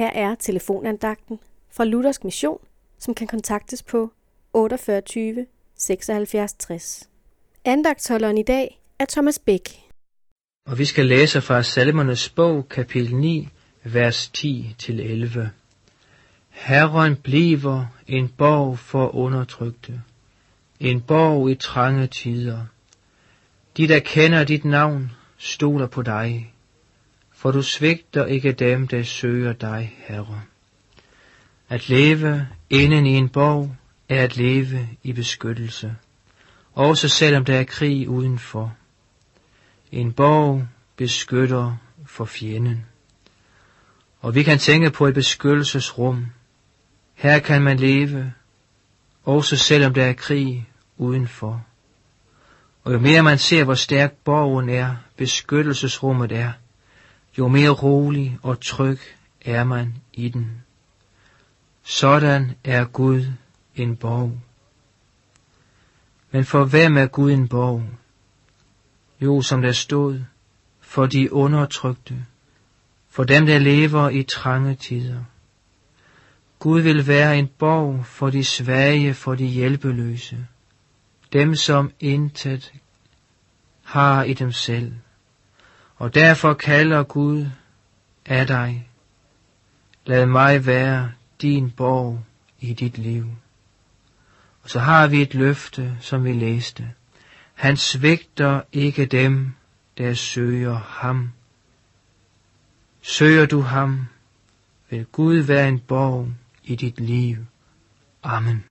Her er telefonandagten fra Luthersk Mission, som kan kontaktes på 48 76 60. Andagtholderen i dag er Thomas Bæk. Og vi skal læse fra Salmernes bog, kapitel 9, vers 10-11. Herren bliver en borg for undertrykte, en borg i trange tider. De, der kender dit navn, stoler på dig, for du svigter ikke dem, der søger dig, Herre. At leve inden i en borg er at leve i beskyttelse, også selvom der er krig udenfor. En borg beskytter for fjenden. Og vi kan tænke på et beskyttelsesrum. Her kan man leve, også selvom der er krig udenfor. Og jo mere man ser, hvor stærk borgen er, beskyttelsesrummet er, jo mere rolig og tryg er man i den. Sådan er Gud en borg. Men for hvem er Gud en borg? Jo, som der stod, for de undertrykte, for dem, der lever i trange tider. Gud vil være en borg for de svage, for de hjælpeløse, dem som intet har i dem selv. Og derfor kalder Gud af dig, lad mig være din borg i dit liv. Og så har vi et løfte, som vi læste. Han svigter ikke dem, der søger ham. Søger du ham, vil Gud være en borg i dit liv. Amen.